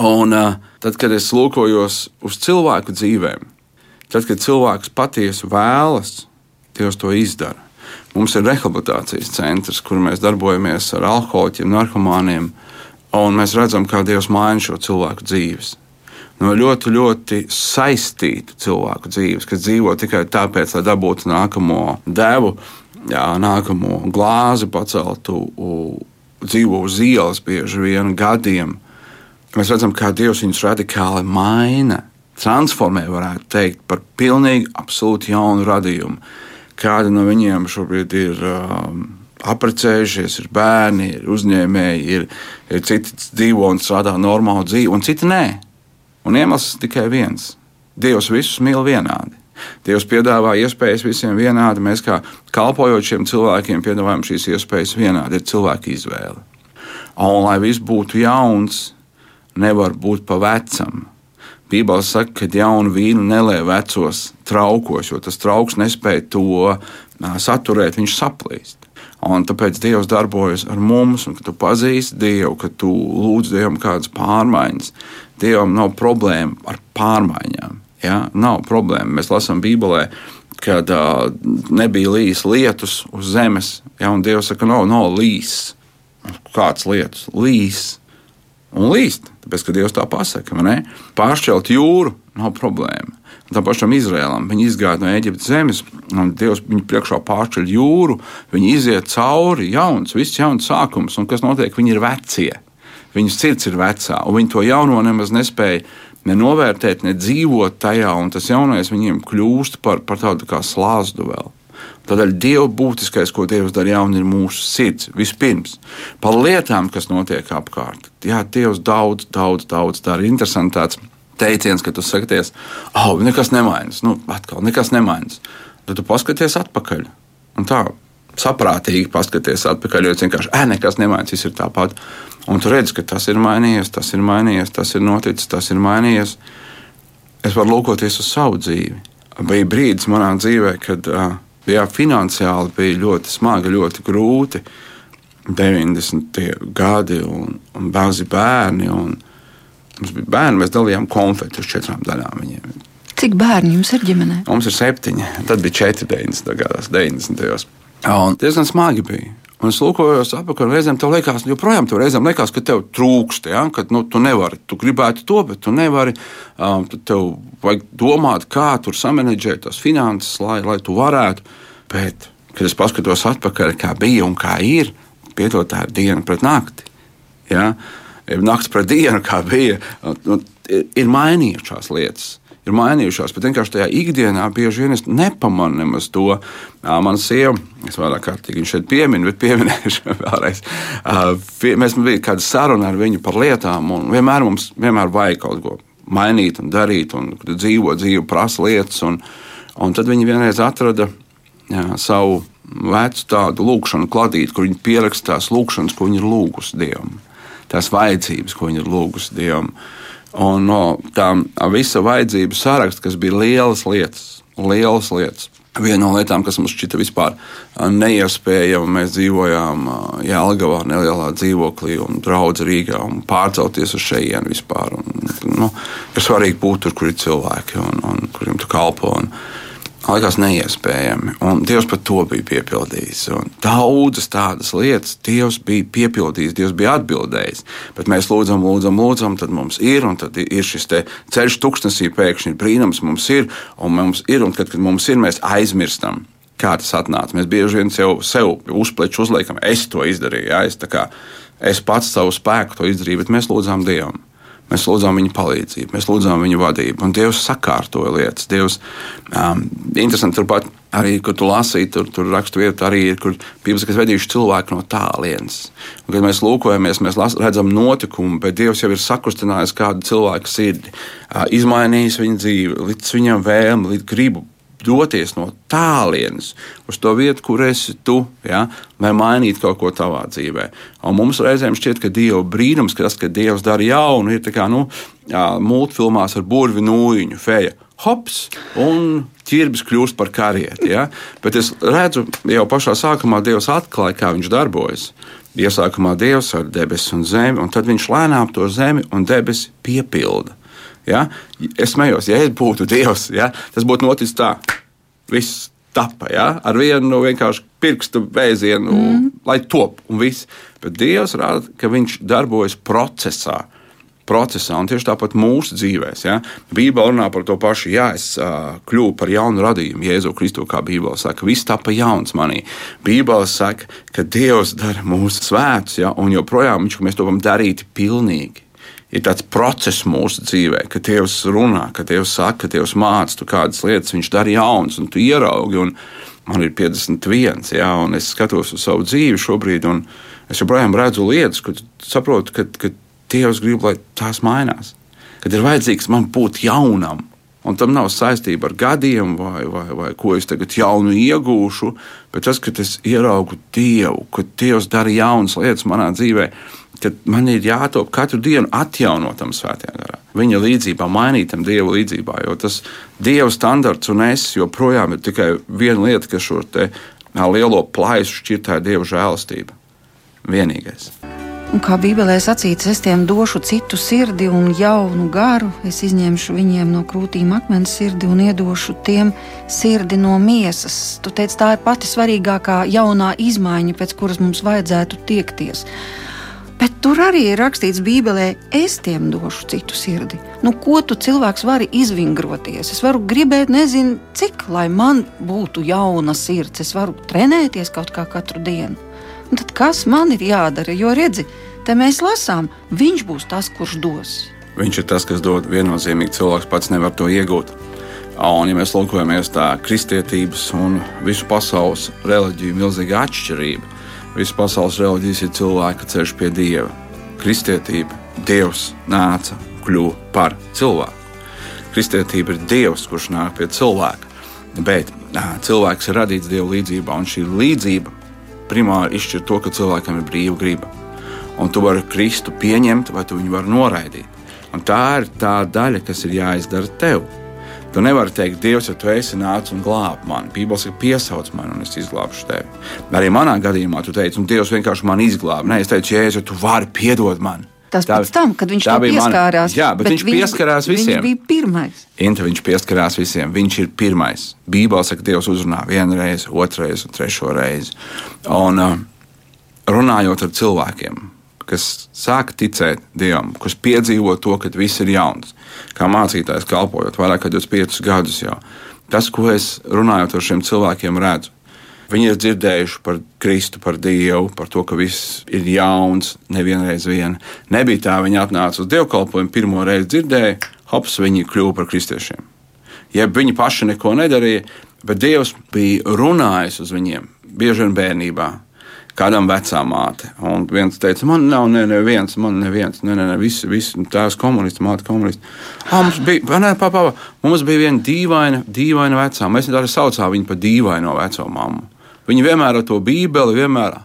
Un uh, tad, kad es lūkojos uz cilvēku dzīvēm, tad, kad cilvēks patiesi vēlas, Dievs to izdara. Mums ir rehabilitācijas centrs, kur mēs darbojamies ar alkoholiķiem, narkomāniem, un mēs redzam, kā Dievs maina šo cilvēku dzīves no ļoti, ļoti saistītu cilvēku dzīves, kas dzīvo tikai tāpēc, lai dabūtu nākamo devu, jā, nākamo glāzi paceltu, dzīvo uz ielas bieži vien gadiem. Mēs redzam, kā Dievs viņus radikāli maina, transformē, varētu teikt, par pilnīgi absolūti jaunu radījumu. Kādi no viņiem šobrīd ir um, apprecējušies, ir bērni, ir uzņēmēji, ir, ir citi dzīvo un strādā normālu dzīvi, un citi nē. Un iemesls tikai viens - Dievs visus mīl vienādi. Dievs piedāvā iespējas visiem vienādi. Mēs, kā kalpojot šiem cilvēkiem, piedāvājam šīs iespējas vienādi. Ir cilvēka izvēle. Un, lai viss būtu jauns, nevar būt pa vecam. Bībeli saka, ka jaunu vīnu nelē vecos traukos, jo tas trauks nespēja to saturēt, viņš saplīst. Un tāpēc Dievs darbojas ar mums, un kad tu pazīsti Dievu, kad tu lūdz Dievam kādas pārmaiņas, Dievam nav problēma ar pārmaiņām. Ja? Nav problēma. Mēs lasām Bībelē, kad uh, nebija līs lietus uz zemes, ja? un Dievs saka, nav, nav līs. Kāds lietus? Līs. Un līst, tāpēc, ka Dievs tā pasaka, pāršķelt jūru nav problēma. Tā pašam Izrēlam viņi izgāja no Eģiptes zemes, un Dievs viņu priekšā pārceļ jūru. Viņi iziet cauri, jauns, viss jauns sākums, un kas notiek? Viņi ir vecie. Viņu sirds ir vecā, un viņi to jauno nemaz nespēja ne novērtēt, ne dzīvot tajā, un tas jaunais viņiem kļūst par, par tādu kā slāzdu vēl. Tādēļ Dieva būtiskais, ko Dievs dara jaunu, ir mūsu sirds. Vispirms par lietām, kas notiek apkārt. Jā, Dievs daudz, daudz, daudz dara. Interesanti tāds teiciens, ka tu sakies, oh, nekas nemainas. Nu, atkal nekas nemainas. Tad tu paskaties atpakaļ. Un tā saprātīgi paskaties atpakaļ, jo vienkārši ē, nekas nemainas, viss ir tāpat. Un tu redz, ka tas ir mainījies, tas ir mainījies, tas ir noticis, tas ir mainījies. Es varu lūkoties uz savu dzīvi. Bija brīdis manā dzīvē, kad jā, finansiāli bija ļoti smagi, ļoti grūti. 90. gadi un, un mazi bērni. Un, Mums bija bērni, mēs dalījām konfeti uz četrām daļām. Viņiem. Cik bērni jums ir ģimenē? Mums ir septiņi. Tad bija četri 90. gados, 90. Un diezgan smagi bija. Un es lūkojos apakšā, un reizēm tev liekas, joprojām tev reizēm liekas, ka tev trūkst, ja? ka nu, tu nevari. Tu gribētu to, bet tu nevari. Um, tev vajag domāt, kā tur samanģēt tās finanses, lai, lai tu varētu. Bet, kad es paskatos atpakaļ, kā bija un kā ir, piedod tā diena pret nakti. Ja? naktis pret dienu, kā bija, ir mainījušās lietas. Ir mainījušās, bet vienkārši tajā ikdienā bieži vien es nepamanu nemaz to. Mana sieva, es vairāk kārtīgi viņu šeit pieminu, bet pieminēšu vēlreiz. Mēs bijām kāda saruna ar viņu par lietām, un vienmēr mums vienmēr vajag kaut ko mainīt un darīt, un dzīvo dzīve, prasa lietas. Un, un tad viņi vienreiz atrada jā, savu vecu tādu lūkšanu kladīti, kur viņi pierakstās lūkšanas, ko viņi ir lūgusi Dievam tās vajadzības, ko viņi ir lūgusi Dievam. Un no tām visa vajadzību saraksta, kas bija lielas lietas, lielas lietas. Viena no lietām, kas mums šķita vispār neiespējama, mēs dzīvojām Jālgavā, nelielā dzīvoklī un draudzē Rīgā un pārcelties uz šejienu vispār. Un, nu, ir svarīgi būt tur, kur ir cilvēki un, un kuriem tu kalpo. Un, likās neiespējami. Un Dievs par to bija piepildījis. Un daudzas tādas lietas Dievs bija piepildījis, Dievs bija atbildējis. Bet mēs lūdzam, lūdzam, lūdzam, tad mums ir, un tad ir šis ceļš tuksnesī, pēkšņi brīnums, mums ir, un mums ir, un kad, kad mums ir, mēs aizmirstam. Kā tas atnāca? Mēs bieži vien sev, sev uz pleču uzliekam, es to izdarīju, ja? es, kā, es pats savu spēku to izdarīju, bet mēs lūdzām Dievam. Mēs lūdzām viņa palīdzību, mēs lūdzām viņa vadību, un Dievs sakārtoja lietas. Dievs, um, interesanti, turpat arī, kur tu lasīji, tur, tur rakstu vieta arī ir, kur Bībeles ir vedījuši cilvēku no tālienes. Un, kad mēs lūkojamies, mēs las, redzam notikumu, bet Dievs jau ir sakustinājis kādu cilvēku sirdi, uh, izmainījis viņa dzīvi, līdz viņam vēlmi, līdz gribu doties no tālienes uz to vietu, kur esi tu, ja, lai mainītu kaut ko tavā dzīvē. Un mums reizēm šķiet, ka Dieva brīnums, ka tas, ka Dievs dara jaunu, ir kā nu, multfilmās ar burvi nūjiņu, feja. Hops, un ķirbis kļūst par karieti. Ja? Bet es redzu, jau pašā sākumā Dievs atklāja, kā viņš darbojas. Iesākumā Dievs ar debesis un zemi, un tad viņš lēnām to zemi un debesis piepilda. Ja? Es smējos, ja es būtu Dievs, ja? tas būtu noticis tā. Viss tapa ja? ar vienu vienkārši pirkstu vēzienu, mm. lai top un viss. Bet Dievs rāda, ka viņš darbojas procesā. Procesā, un tieši tāpat mūsu dzīvēm. Ja? Bībelē runā par to pašu. Jā, es uh, kļuvu par jaunu radījumu, Jēzu Kristu, kā Bībelē saka, viss tapa jauns manī. Bībelē saka, ka Dievs dara mūsu svētus, ja? un joprojām viņš, mēs to varam darīt pilnīgi ir tāds process mūsu dzīvē, ka Dievs runā, ka Dievs saka, ka Dievs māca, tu kādas lietas viņš dara jaunas, un tu ieraugi. Un man ir 51, jā, un es skatos uz savu dzīvi šobrīd, un es joprojām redzu lietas, kur saprotu, ka, ka Dievs grib, lai tās mainās. Kad ir vajadzīgs man būt jaunam, un tam nav saistība ar gadiem, vai, vai, vai ko es tagad jaunu iegūšu, bet tas, ka es ieraugu Dievu, ka Dievs dara jaunas lietas manā dzīvēm ka man ir jātop katru dienu atjaunotam svētajā garā. Viņa līdzībā, mainītam Dieva līdzībā, jo tas Dieva standarts un es joprojām ir tikai viena lieta, kas šo lielo plaisu šķirtā Dieva žēlastība. Vienīgais. Un kā Bībelē sacīts, es tiem došu citu sirdi un jaunu garu. Es izņemšu viņiem no krūtīm akmens sirdi un iedošu tiem sirdi no miesas. Tu teici, tā ir pati svarīgākā jaunā izmaiņa, pēc kuras mums vajadzētu tiekties. Tur arī ir rakstīts Bībelē, es tiem došu citu sirdi. Nu, ko tu cilvēks vari izvingroties? Es varu gribēt, nezinu, cik lai man būtu jauna sirds. Es varu trenēties kaut kā katru dienu. Un tad kas man ir jādara? Jo redzi, te mēs lasām, viņš būs tas, kurš dos. Viņš ir tas, kas dod viennozīmīgi. Cilvēks pats nevar to iegūt. Un, ja mēs lūkojamies tā kristietības un visu pasaules reliģiju milzīga atšķirība, visu pasaules reliģijas ir cilvēka ceļš pie dieva. Kristietība, Dievs nāca, kļuva par cilvēku. Kristietība ir Dievs, kurš nāk pie cilvēka. Bet cilvēks ir radīts Dieva līdzjūtībā, un šī līdzība primāri izšķir to, ka cilvēkam ir brīva griba. Un tu vari Kristu pieņemt, vai tu viņu vari noraidīt. Un tā ir tā daļa, kas ir jāizdara tev. Tu nevari teikt, Dievs, ja tu esi nācis un glābi mani. Bībeles saka, piesauc mani un es izglābšu tevi. Arī manā gadījumā tu teici, un Dievs vienkārši man izglāba. Nē, es teicu, Jēzu, tu vari piedot man. Tas tā, pēc tam, kad viņš tam pieskārās. Man, jā, bet, bet viņš viņ, pieskarās visiem. Viņš bija pirmais. Inta viņš pieskarās visiem. Viņš ir pirmais. Bībelē saka, Dievs uzrunā otru reizi un trešo reizi. Un uh, runājot ar cilvēkiem, kas sāk ticēt Dievam, kas piedzīvo to, ka viss ir jauns, kā mācītājs kalpojot vairāk kā 25 gadus jau. Tas, ko es runājot ar šiem cilvēkiem, redzu, Viņi ir dzirdējuši par Kristu, par Dievu, par to, ka viss ir jauns, nevienreiz vien. Nebija tā, viņi atnāca uz dievkalpojumu, pirmo reizi dzirdēja, hops, viņi kļuva par kristiešiem. Jeb viņi paši neko nedarīja, bet Dievs bija runājis uz viņiem, bieži vien bērnībā. Kādam vecā māte. Un viens teica, man nav ne, neviens, man neviens, ne, ne, ne, visi, visi tās komunisti, māte komunisti. Ah, mums bija, ne, pa, pa, mums bija viena dīvaina, dīvaina vecā. Mēs viņu arī saucām viņu par dīvaino veco mammu. Viņa vienmēr ar to bībeli, vienmēr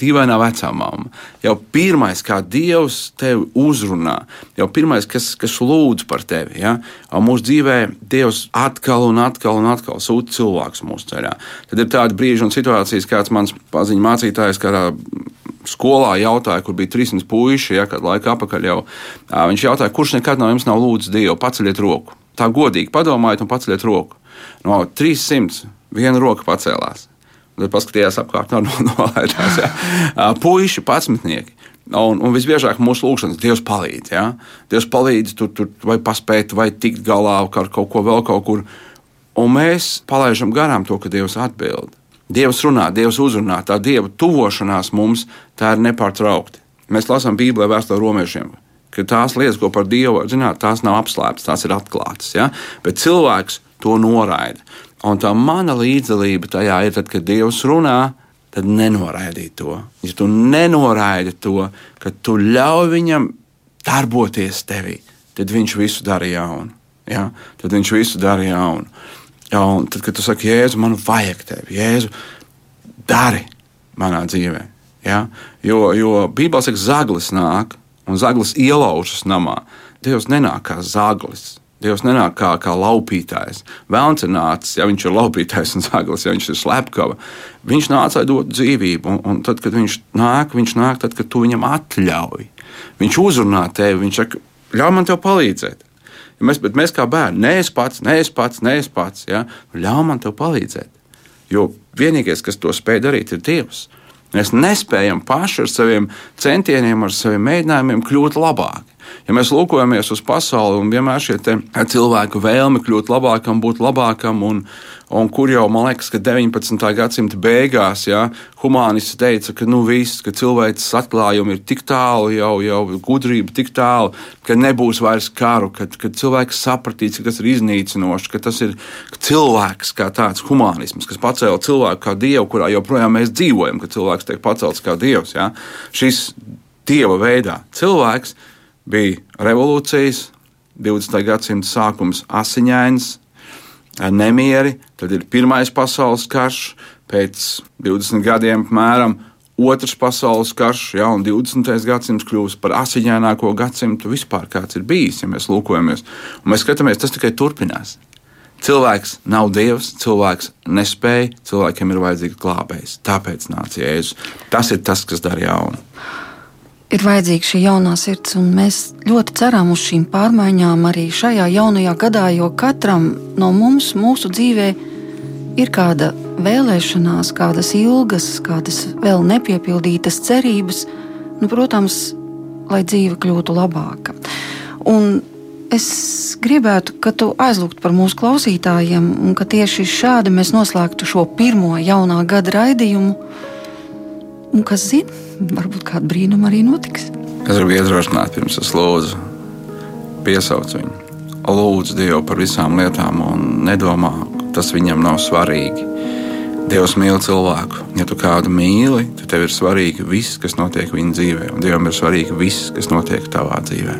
dīvainā vecā mamma. Jau pirmais, kā Dievs tevi uzrunā, jau pirmais, kas, kas lūdz par tevi. Ja? Mūsu dzīvē Dievs atkal un atkal un atkal sūta cilvēks mūsu ceļā. Tad ir tādi brīži un situācijas, kāds mans paziņu mācītājs, kādā skolā jautāja, kur bija 300 puiši, ja kādu laiku atpakaļ jau. Viņš jautāja, kurš nekad no jums nav lūdzis Dievu, paceļiet roku. Tā godīgi padomājiet un paceļiet roku. No 300 viena roka pacēlās. Tad paskatījās apkārt, no, nolaidās. Ja. Puisi, patsmetnieki. Un, un visbiežāk mūsu lūgšanas Dievs palīdz. Ja? Dievs palīdz tur, tur vai paspēt, vai tikt galā ar kaut ko vēl kaut kur. Un mēs palaidām garām to, ka Dievs atbild. Dievs runā, Dievs uzrunā, tā Dieva tuvošanās mums tā ir nepārtraukti. Mēs lasām Bībelē vēstuli romiešiem, ka tās lietas, ko par Dievu zināt, tās nav apslēptas, tās ir atklātas. Ja? Bet cilvēks to noraida. Un tā mana līdzdalība tajā ir, tad, kad Dievs runā, tad nenoraidīt to. Ja tu nenoraidi to, ka tu ļauj viņam darboties tevī, tad viņš visu dara jaunu. Ja? Tad viņš visu dara jaunu. Ja, un tad, kad tu saki, Jēzu, man vajag tevi, Jēzu, dari manā dzīvē. Ja? Jo, jo Bībelē saka, zaglis nāk un zaglis ielaužas namā. Dievs nenāk kā zaglis. Dievs nenāk kā, kā laupītājs. Vēlams ir nācis, ja viņš ir laupītājs un zaglis, ja viņš ir slepkava. Viņš nāca, lai dotu dzīvību, un, un tad, kad viņš nāk, viņš nāk tad, kad tu viņam atļauj. Viņš uzrunā tevi, viņš saka, ļauj man te palīdzēt. Ja mēs, bet mēs kā bērni, nē, es pats, nē, es pats, nē, es pats, ja? ļauj man te palīdzēt. Jo vienīgais, kas to spēj darīt, ir Dievs. Mēs nespējam paši ar saviem centieniem, ar saviem mēģinājumiem kļūt labāki. Ja mēs lūkojamies uz pasauli un vienmēr šie cilvēku vēlme kļūt labākam, būt labākam, un, un kur jau man liekas, ka 19. gadsimta beigās ja, humanists teica, ka nu, viss, ka cilvēks atklājumi ir tik tālu, jau, jau gudrība tik tālu, ka nebūs vairs karu, ka, ka cilvēks sapratīs, ka tas ir iznīcinoši, ka tas ir cilvēks kā tāds humanisms, kas pacēla cilvēku kā dievu, kurā joprojām mēs dzīvojam, ka cilvēks tiek pacelts kā dievs. Ja. Šis dieva veidā cilvēks bija revolūcijas, 20. gadsimta sākums asiņains, nemieri, tad ir Pirmais pasaules karš, pēc 20 gadiem apmēram Otrs pasaules karš, ja, un 20. gadsimts kļūst par asiņaināko gadsimtu vispār, kāds ir bijis, ja mēs lūkojamies. Un mēs skatāmies, tas tikai turpinās. Cilvēks nav dievs, cilvēks nespēja, cilvēkiem ir vajadzīgs glābējs. Tāpēc nāca Jēzus. Tas ir tas, kas dara jaunu ir vajadzīga šī jaunā sirds, un mēs ļoti ceram uz šīm pārmaiņām arī šajā jaunajā gadā, jo katram no mums, mūsu dzīvē, ir kāda vēlēšanās, kādas ilgas, kādas vēl nepiepildītas cerības, nu, protams, lai dzīve kļūtu labāka. Un es gribētu, ka tu aizlūgtu par mūsu klausītājiem, un ka tieši šādi mēs noslēgtu šo pirmo jaunā gada raidījumu. Un kas zina, varbūt kāda brīnuma arī notiks. Es gribu iedrošināt, pirms es lūdzu, piesaucu viņu. lūdz Dievu par visām lietām un nedomā, ka tas viņam nav svarīgi. Dievs mīl cilvēku. Ja tu kādu mīli, tad tev ir svarīgi viss, kas notiek viņa dzīvē, un Dievam ir svarīgi viss, kas notiek tavā dzīvē.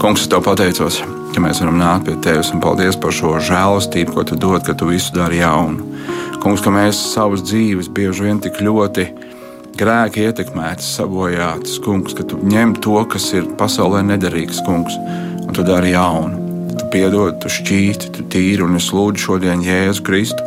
Kungs, es tev pateicos, ka mēs varam nākt pie tevis un paldies par šo žēlastību, ko tu dod, ka tu visu dari jaunu. Kungs, ka mēs savas dzīves bieži vien tik ļoti grēki ietekmētas, sabojātas, kungs, ka tu ņem to, kas ir pasaulē nederīgs, kungs, un tu dari jaunu. Tu piedod, tu šķīsti, tu tīri, un es lūdzu šodien Jēzu Kristu.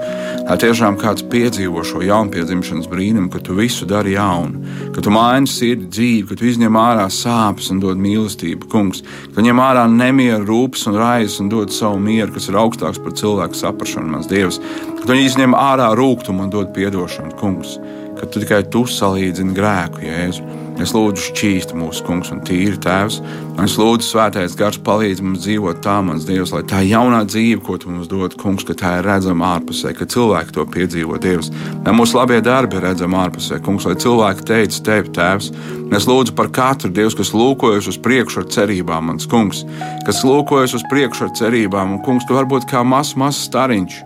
Lai tiešām kāds piedzīvo šo jaunpiedzimšanas brīnumu, ka tu visu dari jaunu, ka tu maini sirdi dzīvi, ka tu izņem ārā sāpes un dod mīlestību, kungs, ka ņem ārā nemieru, rūpes un raizes un dod savu mieru, kas ir augstāks par cilvēku saprāšanu, mans Dievs, ka tu izņem ārā rūkumu un dod piedošanu, kungs, ka tu tikai tu salīdzini grēku, Jēzu. Es lūdzu, šķīsti mūsu kungs un tīri tēvs. Un es lūdzu, svētais gars, palīdz mums dzīvot tā, mans Dievs, lai tā jaunā dzīve, ko tu mums dod, kungs, ka tā ir redzama ārpusē, ka cilvēki to piedzīvo, Dievs. Lai mūsu labie darbi ir redzami ārpusē, kungs, lai cilvēki teica tevi, tēvs. Un es lūdzu par katru Dievu, kas lūkojas uz priekšu ar cerībām, mans kungs, kas lūkojas uz priekšu ar cerībām, un kungs, tu varbūt kā mazs, mazs stariņš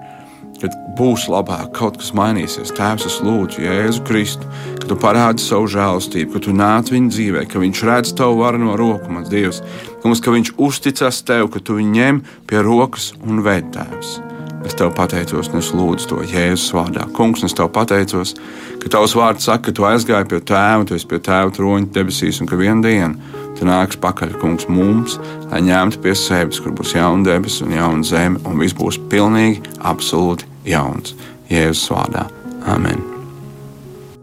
kad būs labāk, kaut kas mainīsies. Tēvs, es lūdzu, Jēzu Kristu, ka tu parādi savu žēlastību, ka tu nāc viņa dzīvē, ka viņš redz tavu varu no roku, mans Dievs, mums, ka viņš uzticas tev, ka tu viņu ņem pie rokas un ved tēvs. Es tev pateicos, un es lūdzu to Jēzus vārdā. Kungs, es tev pateicos, ka tavs vārds saka, ka tu aizgāji pie tēva, tu esi pie tēva troņa debesīs, un ka vienā dienā tu nāks pakaļ, kungs, mums, lai ņemtu pie sevis, kur būs jauna debesis un jauna zeme, un viss būs pilnīgi, absolūti jauns. Jēzus vārdā. Amen!